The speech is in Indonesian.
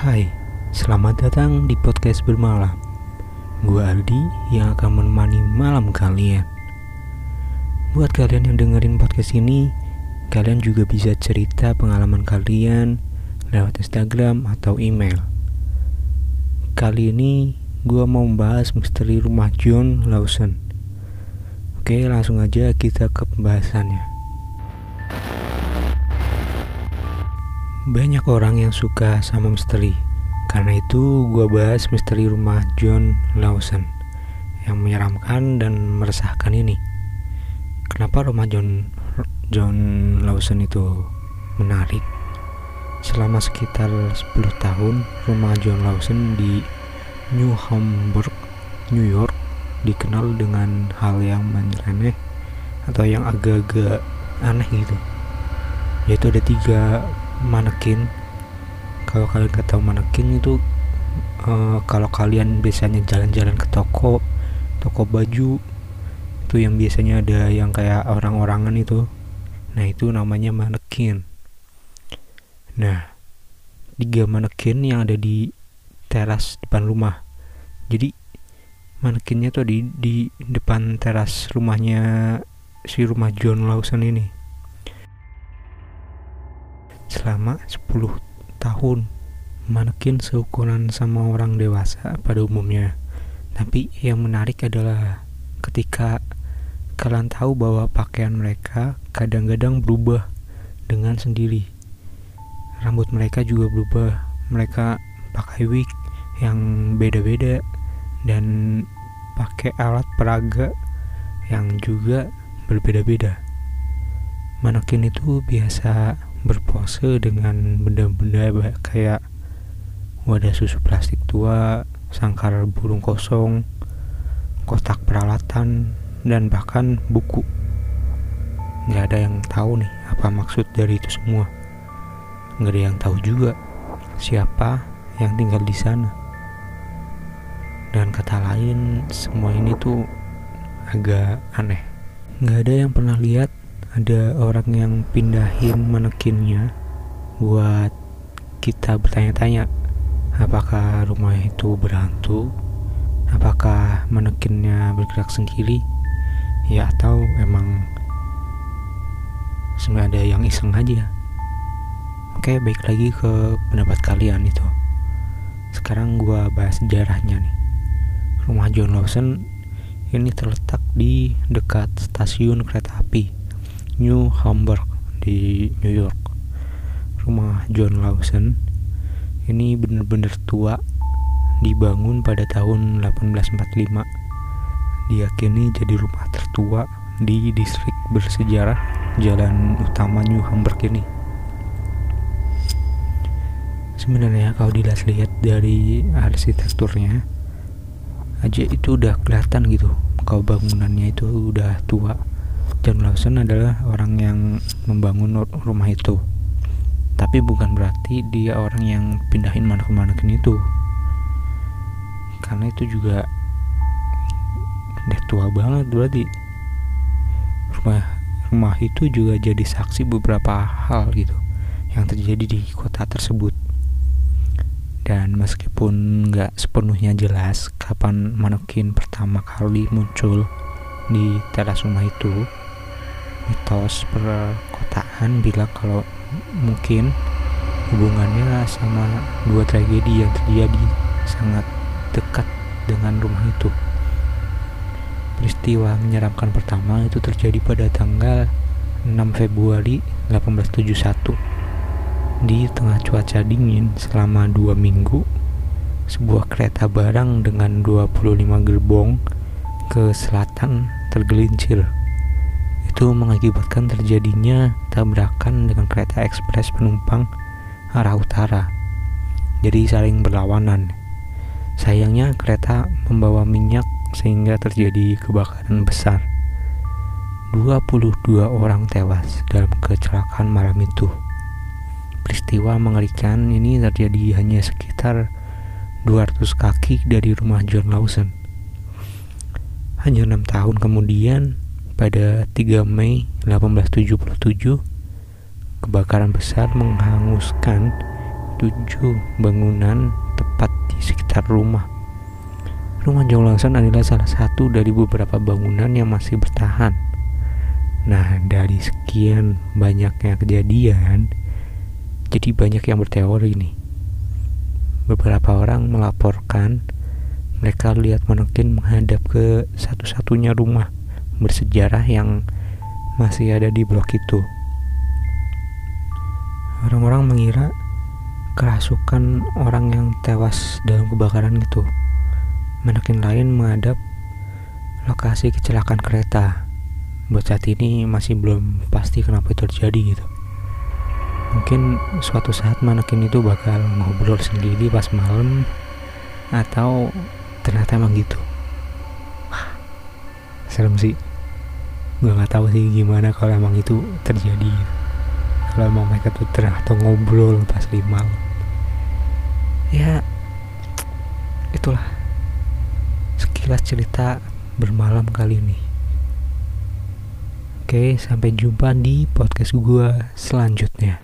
Hai, selamat datang di podcast bermalam. Gua Aldi yang akan menemani malam kalian. Buat kalian yang dengerin podcast ini, kalian juga bisa cerita pengalaman kalian lewat Instagram atau email. Kali ini gua mau membahas misteri rumah John Lawson. Oke, langsung aja kita ke pembahasannya. Banyak orang yang suka sama misteri. Karena itu gue bahas misteri rumah John Lawson yang menyeramkan dan meresahkan ini. Kenapa rumah John John Lawson itu menarik? Selama sekitar 10 tahun, rumah John Lawson di New Hamburg, New York dikenal dengan hal yang menyeleneh atau yang agak-agak aneh gitu. Yaitu ada tiga manekin. Kalau kalian nggak tahu manekin itu uh, kalau kalian biasanya jalan-jalan ke toko toko baju itu yang biasanya ada yang kayak orang-orangan itu. Nah itu namanya manekin. Nah tiga manekin yang ada di teras depan rumah. Jadi manekinnya tuh di di depan teras rumahnya si rumah John Lawson ini selama 10 tahun manekin seukuran sama orang dewasa pada umumnya. Tapi yang menarik adalah ketika kalian tahu bahwa pakaian mereka kadang-kadang berubah dengan sendiri. Rambut mereka juga berubah. Mereka pakai wig yang beda-beda dan pakai alat peraga yang juga berbeda-beda manekin itu biasa berpose dengan benda-benda kayak wadah susu plastik tua, sangkar burung kosong, kotak peralatan, dan bahkan buku. Gak ada yang tahu nih apa maksud dari itu semua. Gak ada yang tahu juga siapa yang tinggal di sana. Dan kata lain, semua ini tuh agak aneh. Gak ada yang pernah lihat ada orang yang pindahin manekinnya buat kita bertanya-tanya apakah rumah itu berhantu? Apakah manekinnya bergerak sendiri? Ya atau emang sebenarnya ada yang iseng aja. Oke baik lagi ke pendapat kalian itu. Sekarang gua bahas sejarahnya nih. Rumah John Lawson ini terletak di dekat stasiun kereta api New Hamburg di New York. Rumah John Lawson ini benar-benar tua, dibangun pada tahun 1845. Diyakini jadi rumah tertua di distrik bersejarah jalan utama New Hamburg ini. Sebenarnya kalau dilihat-lihat dari arsitekturnya aja itu udah kelihatan gitu kalau bangunannya itu udah tua John Lawson adalah orang yang membangun rumah itu. Tapi bukan berarti dia orang yang pindahin manekin-manekin itu karena itu juga udah tua banget berarti. Rumah rumah itu juga jadi saksi beberapa hal gitu yang terjadi di kota tersebut. Dan meskipun nggak sepenuhnya jelas kapan manekin pertama kali muncul di teras rumah itu mitos perkotaan bilang kalau mungkin hubungannya sama dua tragedi yang terjadi sangat dekat dengan rumah itu. Peristiwa menyeramkan pertama itu terjadi pada tanggal 6 Februari 1871 di tengah cuaca dingin selama dua minggu sebuah kereta barang dengan 25 gerbong ke selatan tergelincir itu mengakibatkan terjadinya tabrakan dengan kereta ekspres penumpang arah utara. Jadi saling berlawanan. Sayangnya kereta membawa minyak sehingga terjadi kebakaran besar. 22 orang tewas dalam kecelakaan malam itu. Peristiwa mengerikan ini terjadi hanya sekitar 200 kaki dari rumah John Lawson. Hanya enam tahun kemudian, pada 3 Mei 1877 kebakaran besar menghanguskan tujuh bangunan tepat di sekitar rumah. Rumah John Lawson adalah salah satu dari beberapa bangunan yang masih bertahan. Nah, dari sekian banyaknya kejadian, jadi banyak yang berteori nih. Beberapa orang melaporkan mereka lihat manekin menghadap ke satu-satunya rumah bersejarah yang masih ada di blok itu. Orang-orang mengira kerasukan orang yang tewas dalam kebakaran itu. Manekin lain menghadap lokasi kecelakaan kereta. Buat saat ini masih belum pasti kenapa itu terjadi gitu. Mungkin suatu saat manekin itu bakal ngobrol sendiri pas malam atau ternyata emang gitu. Serem sih. Gue nggak tahu sih gimana kalau emang itu terjadi. Kalau emang mereka tuh ternyata ngobrol pas di malam ya itulah sekilas cerita bermalam kali ini oke sampai jumpa di podcast gua selanjutnya